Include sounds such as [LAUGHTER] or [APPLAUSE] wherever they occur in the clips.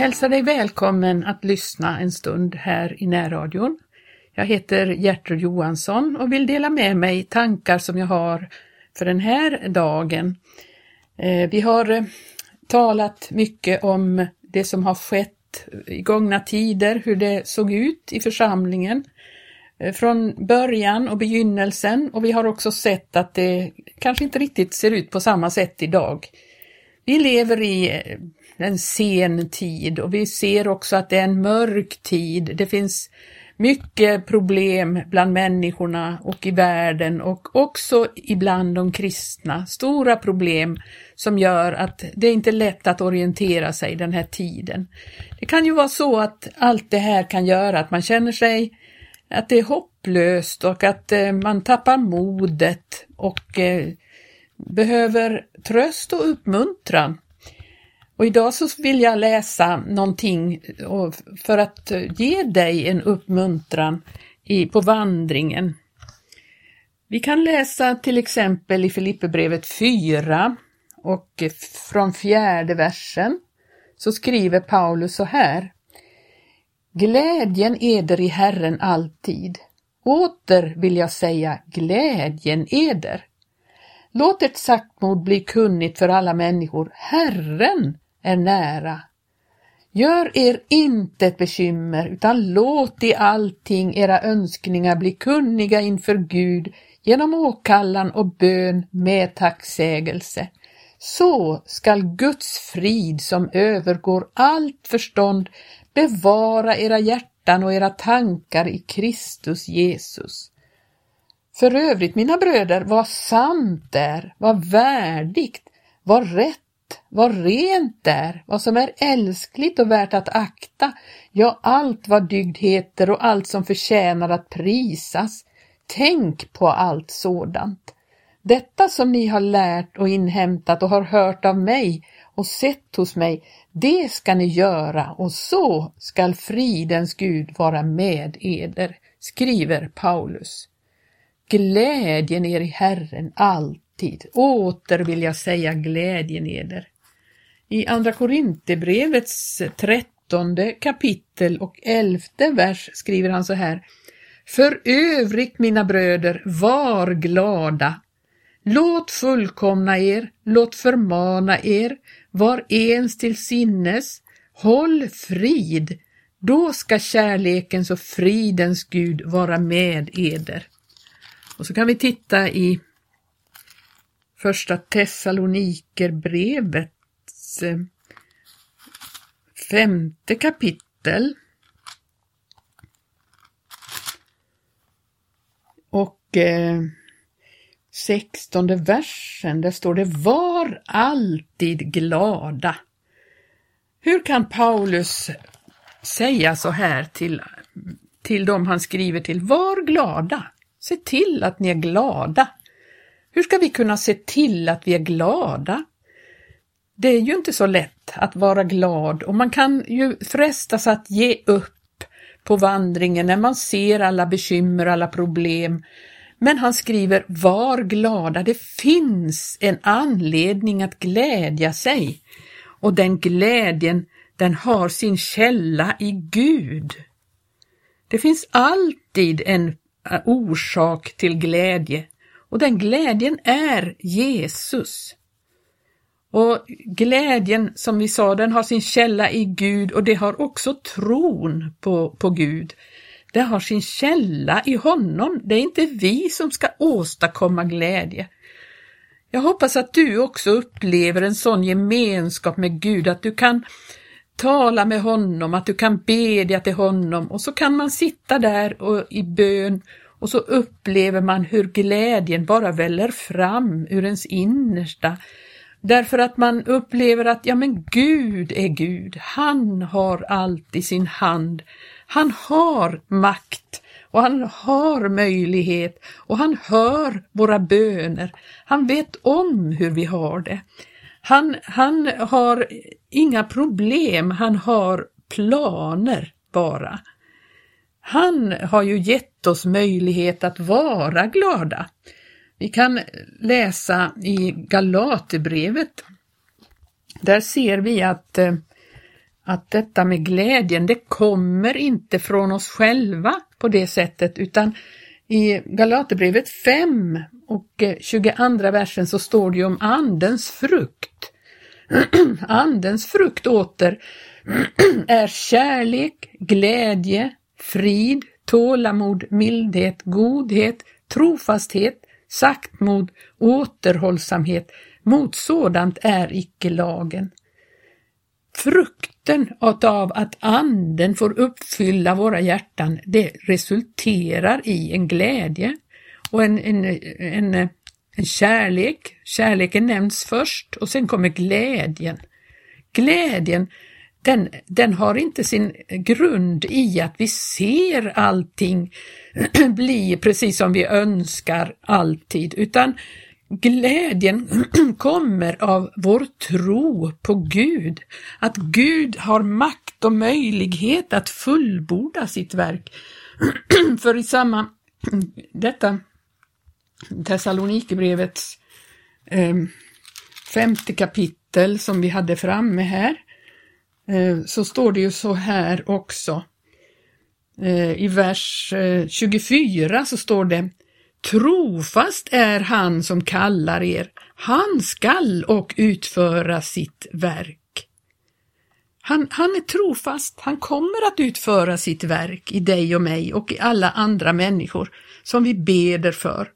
hälsar dig välkommen att lyssna en stund här i närradion. Jag heter Gertrud Johansson och vill dela med mig tankar som jag har för den här dagen. Eh, vi har eh, talat mycket om det som har skett i gångna tider, hur det såg ut i församlingen eh, från början och begynnelsen och vi har också sett att det kanske inte riktigt ser ut på samma sätt idag. Vi lever i en sen tid och vi ser också att det är en mörk tid. Det finns mycket problem bland människorna och i världen och också ibland de kristna. Stora problem som gör att det inte är lätt att orientera sig den här tiden. Det kan ju vara så att allt det här kan göra att man känner sig att det är hopplöst och att eh, man tappar modet och eh, behöver tröst och uppmuntran. Och idag så vill jag läsa någonting för att ge dig en uppmuntran på vandringen. Vi kan läsa till exempel i Filipperbrevet 4 och från fjärde versen så skriver Paulus så här. Glädjen eder i Herren alltid. Åter vill jag säga glädjen eder. Låt ett saktmod bli kunnigt för alla människor. Herren är nära. Gör er inte ett bekymmer, utan låt i allting era önskningar bli kunniga inför Gud genom åkallan och bön med tacksägelse. Så skall Guds frid som övergår allt förstånd bevara era hjärtan och era tankar i Kristus Jesus. För övrigt, mina bröder, vad sant är, vad värdigt, vad rätt vad rent är, vad som är älskligt och värt att akta, ja, allt vad dygd heter och allt som förtjänar att prisas. Tänk på allt sådant. Detta som ni har lärt och inhämtat och har hört av mig och sett hos mig, det ska ni göra och så skall fridens Gud vara med eder, skriver Paulus. Glädjen er i Herren allt alltid. Åter vill jag säga glädjen eder. I Andra Korinthierbrevets trettonde kapitel och elfte vers skriver han så här. För övrigt, mina bröder, var glada. Låt fullkomna er, låt förmana er, var ens till sinnes, håll frid, då ska kärlekens och fridens Gud vara med eder. Och så kan vi titta i första Thessalonikerbrevet eh, femte kapitel. Och eh, sextonde versen, där står det Var alltid glada. Hur kan Paulus säga så här till, till dem han skriver till? Var glada! Se till att ni är glada. Hur ska vi kunna se till att vi är glada? det är ju inte så lätt att vara glad och man kan ju frestas att ge upp på vandringen när man ser alla bekymmer, alla problem. Men han skriver, var glada, det finns en anledning att glädja sig. Och den glädjen, den har sin källa i Gud. Det finns alltid en eh, orsak till glädje och den glädjen är Jesus. Och glädjen, som vi sa, den har sin källa i Gud och det har också tron på, på Gud. Det har sin källa i honom. Det är inte vi som ska åstadkomma glädje. Jag hoppas att du också upplever en sån gemenskap med Gud, att du kan tala med honom, att du kan bedja till honom och så kan man sitta där och, i bön och så upplever man hur glädjen bara väller fram ur ens innersta Därför att man upplever att ja men Gud är Gud, han har allt i sin hand. Han har makt och han har möjlighet och han hör våra böner. Han vet om hur vi har det. Han, han har inga problem, han har planer bara. Han har ju gett oss möjlighet att vara glada. Vi kan läsa i Galaterbrevet. Där ser vi att eh, att detta med glädjen, det kommer inte från oss själva på det sättet, utan i Galaterbrevet 5 och eh, 22 versen så står det ju om Andens frukt. [CLEARS THROAT] Andens frukt åter [CLEARS THROAT] är kärlek, glädje, frid, tålamod, mildhet, godhet, trofasthet, saktmod, återhållsamhet. Mot sådant är icke lagen. Frukten av att anden får uppfylla våra hjärtan, det resulterar i en glädje och en, en, en, en kärlek. Kärleken nämns först och sen kommer glädjen. Glädjen den, den har inte sin grund i att vi ser allting [CLEARS THROAT] bli precis som vi önskar alltid, utan glädjen [CLEARS THROAT] kommer av vår tro på Gud, att Gud har makt och möjlighet att fullborda sitt verk. [CLEARS THROAT] För i samma, detta Thessalonikerbrevets eh, femte kapitel som vi hade framme här, Eh, Eh, så står det ju så här också. Eh, I vers eh, 24 så står det Trofast är han som kallar er, han skall och utföra sitt verk. Han, han är trofast, han kommer att utföra sitt verk i dig och mig och i alla andra människor som vi beder för.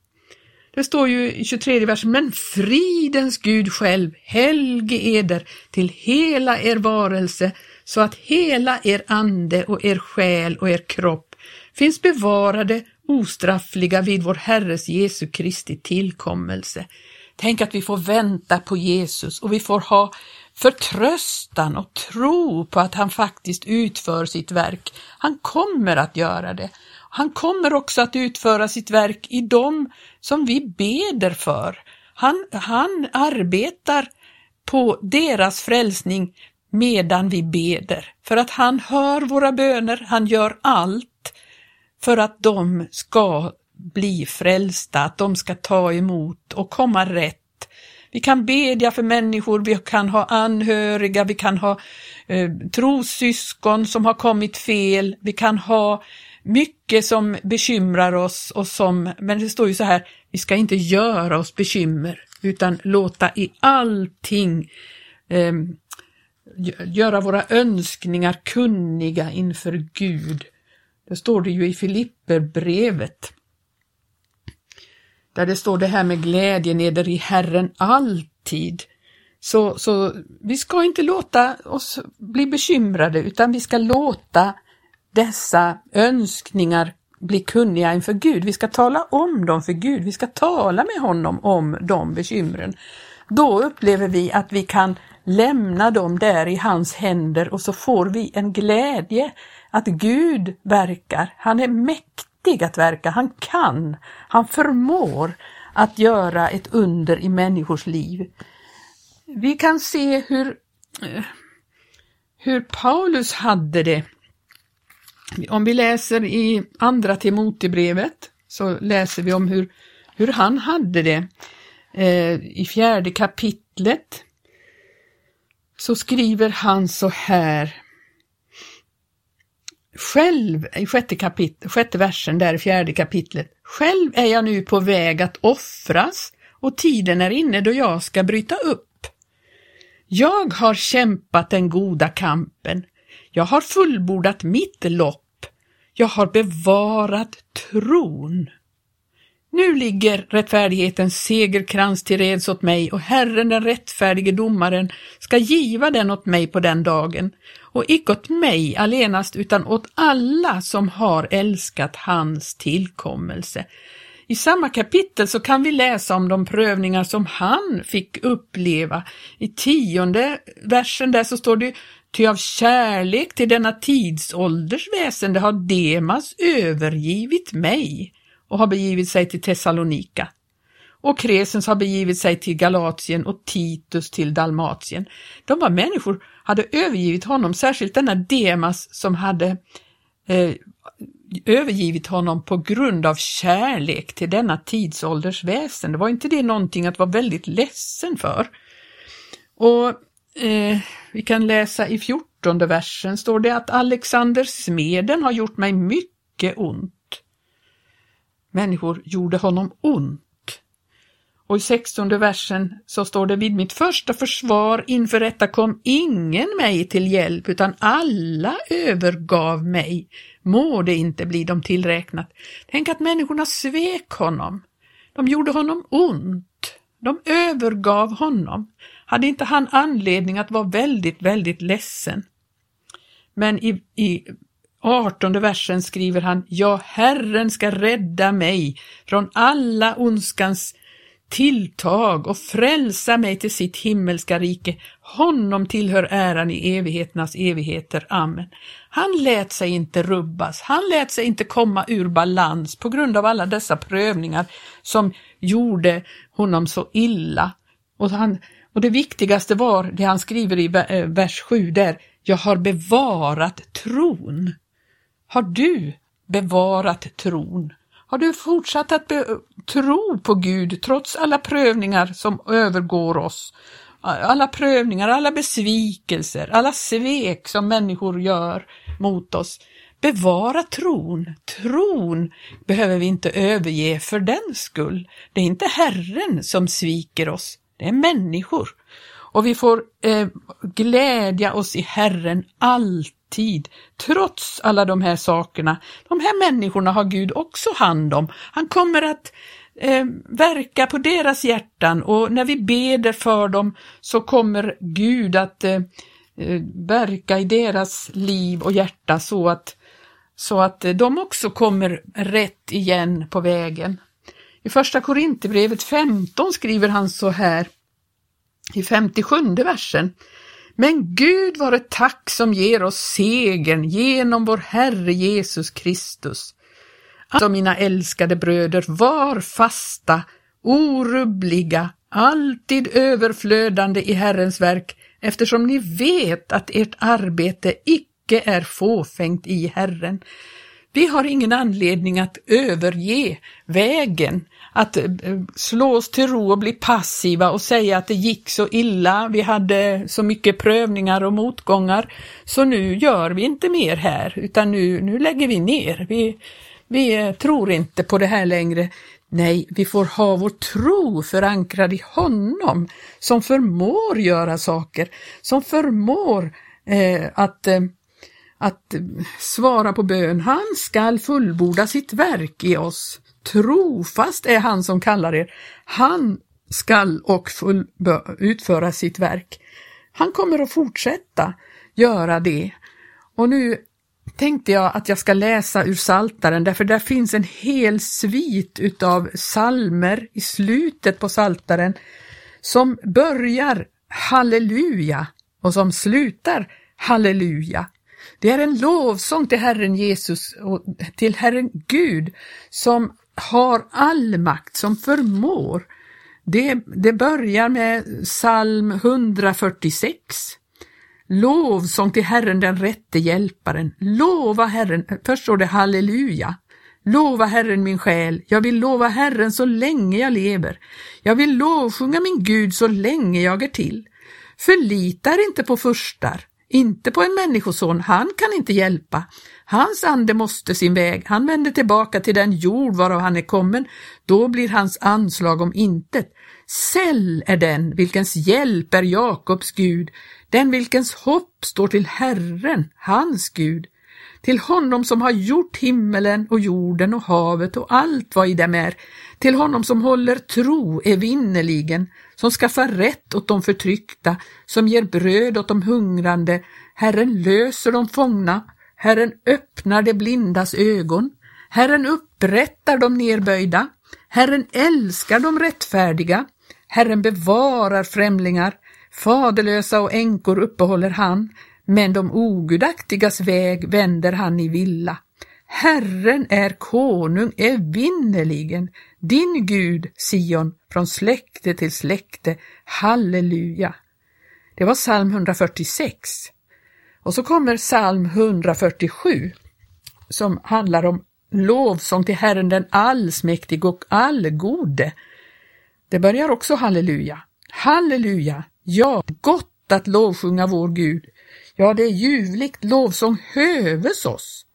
Det står ju i 23 versen, men fridens Gud själv helge eder till hela er varelse så att hela er ande och er själ och er kropp finns bevarade ostraffliga vid vår Herres Jesu Kristi tillkommelse. Tänk att vi får vänta på Jesus och vi får ha förtröstan och tro på att han faktiskt utför sitt verk. Han kommer att göra det. Han kommer också att utföra sitt verk i dem som vi beder för. Han, han arbetar på deras frälsning medan vi beder, för att han hör våra böner, han gör allt för att de ska bli frälsta, att de ska ta emot och komma rätt. Vi kan bedja för människor, vi kan ha anhöriga, vi kan ha eh, trossyskon som har kommit fel, vi kan ha mycket som bekymrar oss och som, men det står ju så här, vi ska inte göra oss bekymmer utan låta i allting eh, göra våra önskningar kunniga inför Gud. Det står det ju i Filipperbrevet. Där det står det här med glädje neder i Herren alltid. Så, så vi ska inte låta oss bli bekymrade utan vi ska låta dessa önskningar bli kunniga inför Gud. Vi ska tala om dem för Gud, vi ska tala med honom om de bekymren. Då upplever vi att vi kan lämna dem där i hans händer och så får vi en glädje att Gud verkar. Han är mäktig att verka, han kan, han förmår att göra ett under i människors liv. Vi kan se hur, eh, hur Paulus hade det om vi läser i Andra Timotebrevet så läser vi om hur, hur han hade det. Eh, I fjärde kapitlet så skriver han så här. Själv, i sjätte, kapit sjätte versen där i fjärde kapitlet, själv är jag nu på väg att offras och tiden är inne då jag ska bryta upp. Jag har kämpat den goda kampen, jag har fullbordat mitt lopp jag har bevarat tron. Nu ligger rättfärdighetens segerkrans till reds åt mig och Herren den rättfärdige domaren ska giva den åt mig på den dagen och icke åt mig allenast utan åt alla som har älskat hans tillkommelse. I samma kapitel så kan vi läsa om de prövningar som han fick uppleva. I tionde versen där så står det Ty av kärlek till denna tidsålders väsende har Demas övergivit mig och har begivit sig till Thessalonika. Och Kresens har begivit sig till Galatien och Titus till Dalmatien. De var människor, hade övergivit honom, särskilt denna Demas som hade eh, övergivit honom på grund av kärlek till denna tidsålders väsen. Det var inte det någonting att vara väldigt ledsen för. Och eh, vi kan läsa i 14 fjortonde versen står det att Alexander smeden har gjort mig mycket ont. Människor gjorde honom ont. Och i sextonde versen så står det vid mitt första försvar inför rätta kom ingen mig till hjälp utan alla övergav mig. Må det inte bli dem tillräknat. Tänk att människorna svek honom. De gjorde honom ont. De övergav honom. Hade inte han anledning att vara väldigt, väldigt ledsen? Men i, i 18 versen skriver han, Ja, Herren ska rädda mig från alla ondskans tilltag och frälsa mig till sitt himmelska rike. Honom tillhör äran i evigheternas evigheter. Amen. Han lät sig inte rubbas, han lät sig inte komma ur balans på grund av alla dessa prövningar som gjorde honom så illa. Och, han, och det viktigaste var det han skriver i eh, vers 7 där, jag har bevarat tron. Har du bevarat tron? Har du fortsatt att tro på Gud trots alla prövningar som övergår oss? Alla prövningar, alla besvikelser, alla svek som människor gör mot oss. Bevara tron. Tron behöver vi inte överge för den skull. Det är inte Herren som sviker oss, det är människor. Och vi får eh, glädja oss i Herren alltid, trots alla de här sakerna. De här människorna har Gud också hand om. Han kommer att eh, verka på deras hjärtan och när vi beder för dem så kommer Gud att eh, eh verka i deras liv och hjärta så att, så att de också kommer rätt igen på vägen. I första Korinthierbrevet 15 skriver han så här i 57 versen. Men Gud vare tack som ger oss segern genom vår Herre Jesus Kristus. Alltså mina älskade bröder, var fasta, orubbliga, alltid överflödande i Herrens verk, eftersom ni vet att ert arbete icke är fåfängt i Herren. Vi har ingen anledning att överge vägen, att eh, slå oss till ro och bli passiva och säga att det gick så illa, vi hade så mycket prövningar och motgångar, så nu gör vi inte mer här, utan nu, nu lägger vi ner. Vi, vi eh, tror inte på det här längre. Nej, vi får ha vår tro förankrad i honom som förmår göra saker, som förmår eh, att eh, att eh, svara på bön. Han skall fullborda sitt verk i oss. Trofast är han som kallar er. Han skall och full, utföra sitt verk. Han kommer att fortsätta göra det. Och nu tänkte jag att jag ska läsa ur Saltaren därför där finns en hel svit utav salmer i slutet på Saltaren som börjar halleluja och som slutar halleluja. Det är en lovsång till Herren Jesus och till Herren Gud som har all makt, som förmår. Det, det börjar med psalm 146. Lovsång till Herren den rätte hjälparen. Lova Herren, först står det halleluja. Lova Herren min själ, jag vill lova Herren så länge jag lever. Jag vill lovsjunga min Gud så länge jag är till. Förlitar inte på furstar, inte på en människoson, han kan inte hjälpa. Hans ande måste sin väg, han vänder tillbaka till den jord varav han är kommen, då blir hans anslag om intet. Säll är den vilkens hjälp är Jakobs Gud, den vilkens hopp står till Herren, hans Gud. Till honom som har gjort himmelen och jorden och havet och allt vad i dem är, till honom som håller tro evinnerligen, som skaffar rätt åt de förtryckta, som ger bröd åt de hungrande, Herren löser de fångna, Herren öppnar de blindas ögon, Herren upprättar de nerböjda, Herren älskar de rättfärdiga, Herren bevarar främlingar, faderlösa och änkor uppehåller han, men de ogudaktigas väg vänder han i villa. Herren är konung evinnerligen, din Gud, Sion, från släkte till släkte. Halleluja! Det var psalm 146. Och så kommer psalm 147 som handlar om lovsång till Herren den allsmäktige och allgode. Det börjar också halleluja. Halleluja! Ja, gott att lovsjunga vår Gud. Ja, det är ljuvligt lovsång höves oss.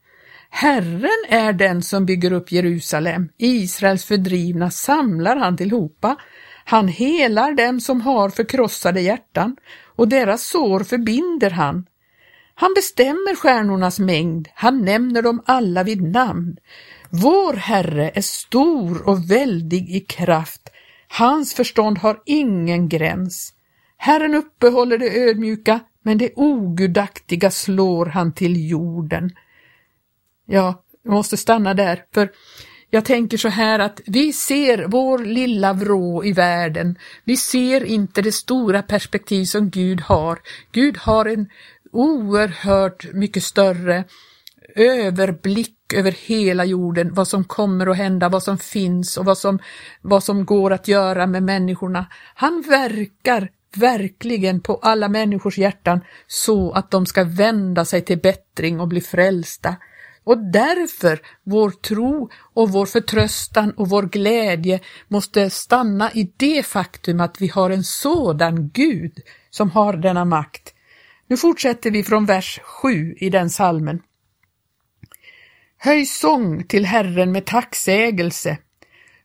Herren är den som bygger upp Jerusalem, Israels fördrivna samlar han tillhopa. Han helar dem som har förkrossade hjärtan och deras sår förbinder han. Han bestämmer stjärnornas mängd, han nämner dem alla vid namn. Vår Herre är stor och väldig i kraft, hans förstånd har ingen gräns. Herren uppehåller det ödmjuka, men det ogudaktiga slår han till jorden. Ja, jag måste stanna där, för jag tänker så här att vi ser vår lilla vrå i världen. Vi ser inte det stora perspektiv som Gud har. Gud har en oerhört mycket större överblick över hela jorden, vad som kommer att hända, vad som finns och vad som, vad som går att göra med människorna. Han verkar verkligen på alla människors hjärtan så att de ska vända sig till bättring och bli frälsta. Och därför vår tro och vår förtröstan och vår glädje måste stanna i det faktum att vi har en sådan Gud som har denna makt. Nu fortsätter vi från vers 7 i den salmen. Höj sång till Herren med tacksägelse.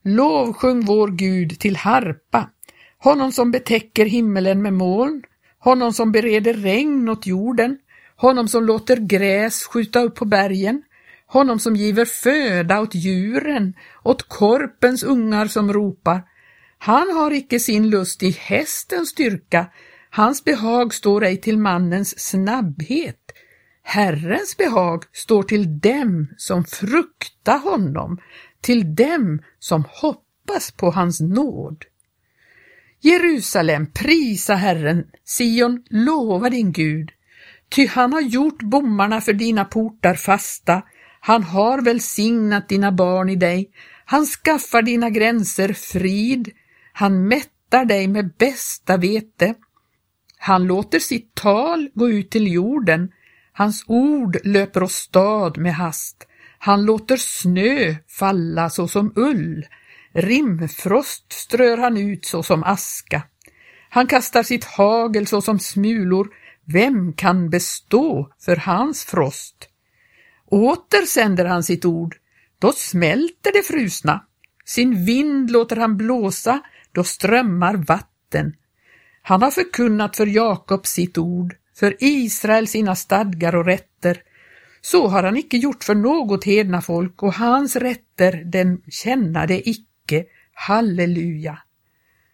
Lovsjung vår Gud till harpa, honom som betäcker himmelen med moln, honom som bereder regn åt jorden, honom som låter gräs skjuta upp på bergen, honom som giver föda åt djuren, åt korpens ungar som ropar. Han har icke sin lust i hästens styrka, hans behag står ej till mannens snabbhet. Herrens behag står till dem som fruktar honom, till dem som hoppas på hans nåd. Jerusalem, prisa Herren, Sion, lova din Gud, ty han har gjort bommarna för dina portar fasta, han har välsignat dina barn i dig, han skaffar dina gränser frid, han mättar dig med bästa vete. Han låter sitt tal gå ut till jorden, hans ord löper åstad med hast. Han låter snö falla såsom ull, rimfrost strör han ut såsom aska. Han kastar sitt hagel såsom smulor, vem kan bestå för hans frost? Åter sänder han sitt ord, då smälter det frusna. Sin vind låter han blåsa, då strömmar vatten. Han har förkunnat för Jakob sitt ord, för Israel sina stadgar och rätter. Så har han icke gjort för något hedna folk och hans rätter den känna det icke. Halleluja!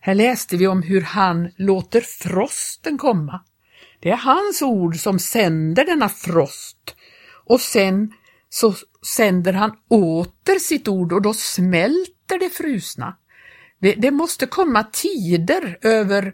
Här läste vi om hur han låter frosten komma. Det är hans ord som sänder denna frost och sen så sänder han åter sitt ord och då smälter det frusna. Det, det måste komma tider över,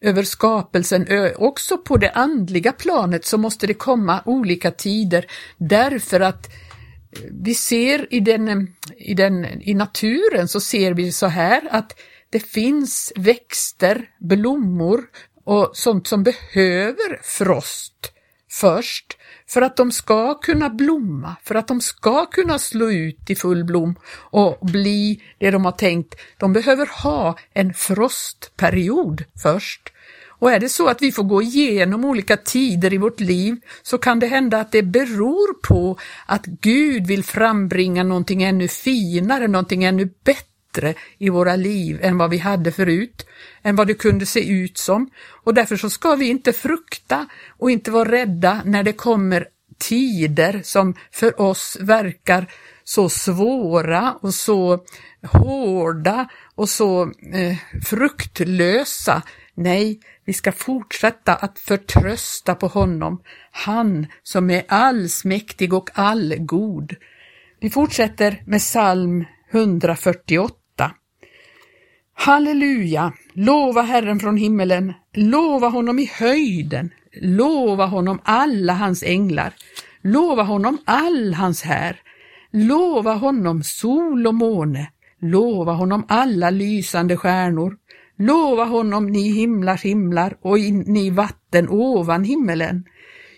över skapelsen, också på det andliga planet så måste det komma olika tider därför att eh, vi ser i, den, i, den, i naturen så ser vi så här att det finns växter, blommor och sånt som behöver frost först för att de ska kunna blomma, för att de ska kunna slå ut i full blom och bli det de har tänkt. De behöver ha en frostperiod först. Och är det så att vi får gå igenom olika tider i vårt liv så kan det hända att det beror på att Gud vill frambringa någonting ännu finare, någonting ännu bättre bättre i våra liv än vad vi hade förut, än vad det kunde se ut som. Och därför så ska vi inte frukta och inte vara rädda när det kommer tider som för oss verkar så svåra och så hårda och så eh, fruktlösa. Nej, vi ska fortsätta att förtrösta på honom, han som är allsmäktig och allgod. Vi fortsätter med psalm 148. Halleluja! Lova Herren från himmelen, lova honom i höjden, lova honom alla hans änglar, lova honom all hans här, lova honom sol och måne, lova honom alla lysande stjärnor, lova honom ni himlars himlar och ni vatten ovan himmelen.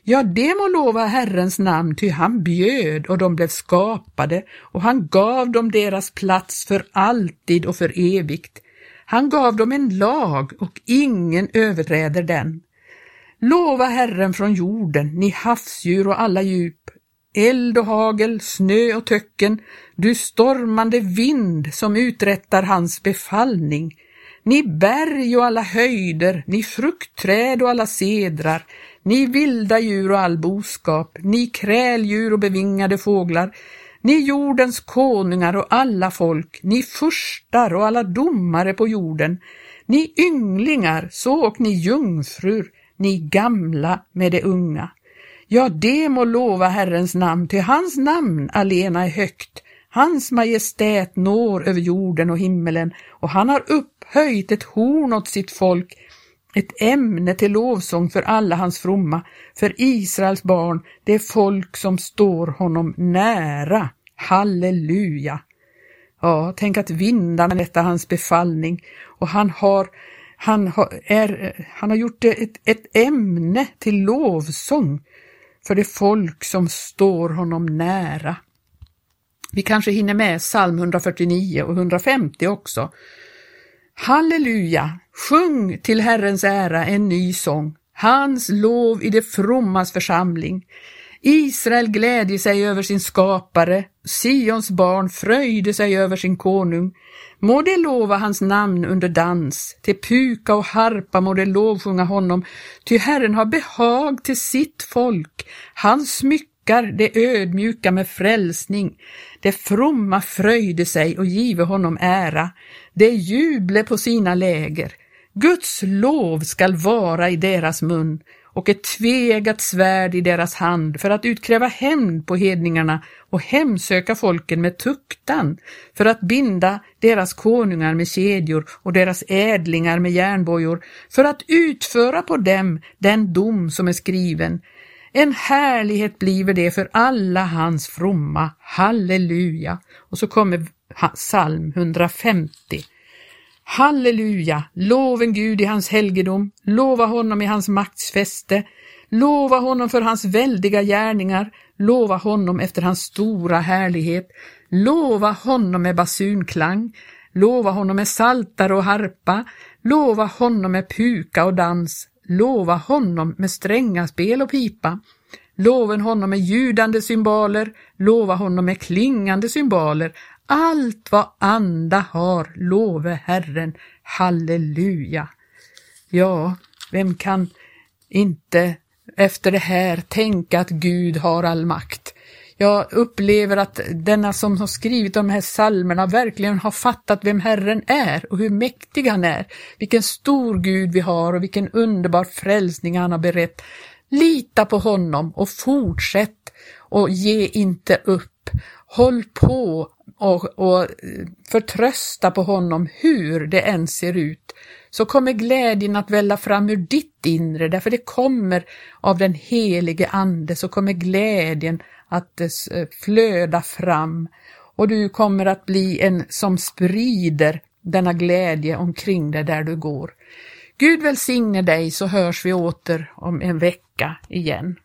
Ja, det må lova Herrens namn, ty han bjöd och de blev skapade och han gav dem deras plats för alltid och för evigt. Han gav dem en lag och ingen överträder den. Lova Herren från jorden, ni havsdjur och alla djup, eld och hagel, snö och töcken, du stormande vind som uträttar hans befallning. Ni berg och alla höjder, ni fruktträd och alla sedrar, ni vilda djur och all boskap, ni kräldjur och bevingade fåglar, ni jordens konungar och alla folk, ni furstar och alla domare på jorden, ni ynglingar, så och ni jungfrur, ni gamla med de unga. Ja, det må lova Herrens namn, till hans namn alena är högt. Hans majestät når över jorden och himmelen och han har upphöjt ett horn åt sitt folk, ett ämne till lovsång för alla hans fromma, för Israels barn, det folk som står honom nära. Halleluja! Ja, tänk att vindarna detta hans befallning och han har han har, är, han har gjort det ett, ett ämne till lovsång för det folk som står honom nära. Vi kanske hinner med psalm 149 och 150 också. Halleluja! Sjung till Herrens ära en ny sång, hans lov i det frommas församling. Israel glädjer sig över sin skapare, Sions barn fröjde sig över sin konung. Må de lova hans namn under dans, till puka och harpa må de lovsjunga honom, ty Herren har behag till sitt folk, han smyckar det ödmjuka med frälsning. Det fromma fröjde sig och give honom ära, det juble på sina läger. Guds lov skall vara i deras mun och ett tvegat svärd i deras hand för att utkräva hämnd på hedningarna och hemsöka folken med tuktan, för att binda deras konungar med kedjor och deras ädlingar med järnbojor, för att utföra på dem den dom som är skriven. En härlighet bliver det för alla hans fromma. Halleluja! Och så kommer psalm 150. Halleluja! Loven Gud i hans helgedom, lova honom i hans makts fäste, lova honom för hans väldiga gärningar, lova honom efter hans stora härlighet, lova honom med basunklang, lova honom med saltar och harpa, lova honom med puka och dans, lova honom med strängaspel och pipa, loven honom med ljudande symboler, lova honom med klingande symboler, allt vad anda har, love Herren, halleluja. Ja, vem kan inte efter det här tänka att Gud har all makt? Jag upplever att denna som har skrivit de här psalmerna verkligen har fattat vem Herren är och hur mäktig han är. Vilken stor Gud vi har och vilken underbar frälsning han har berett. Lita på honom och fortsätt och ge inte upp. Håll på och, och förtrösta på honom hur det än ser ut, så kommer glädjen att välla fram ur ditt inre, därför det kommer av den helige Ande, så kommer glädjen att eh, eh, flöda fram och du kommer att bli en som sprider denna glädje omkring dig där du går. Gud välsigne dig så hörs vi åter om en vecka igen.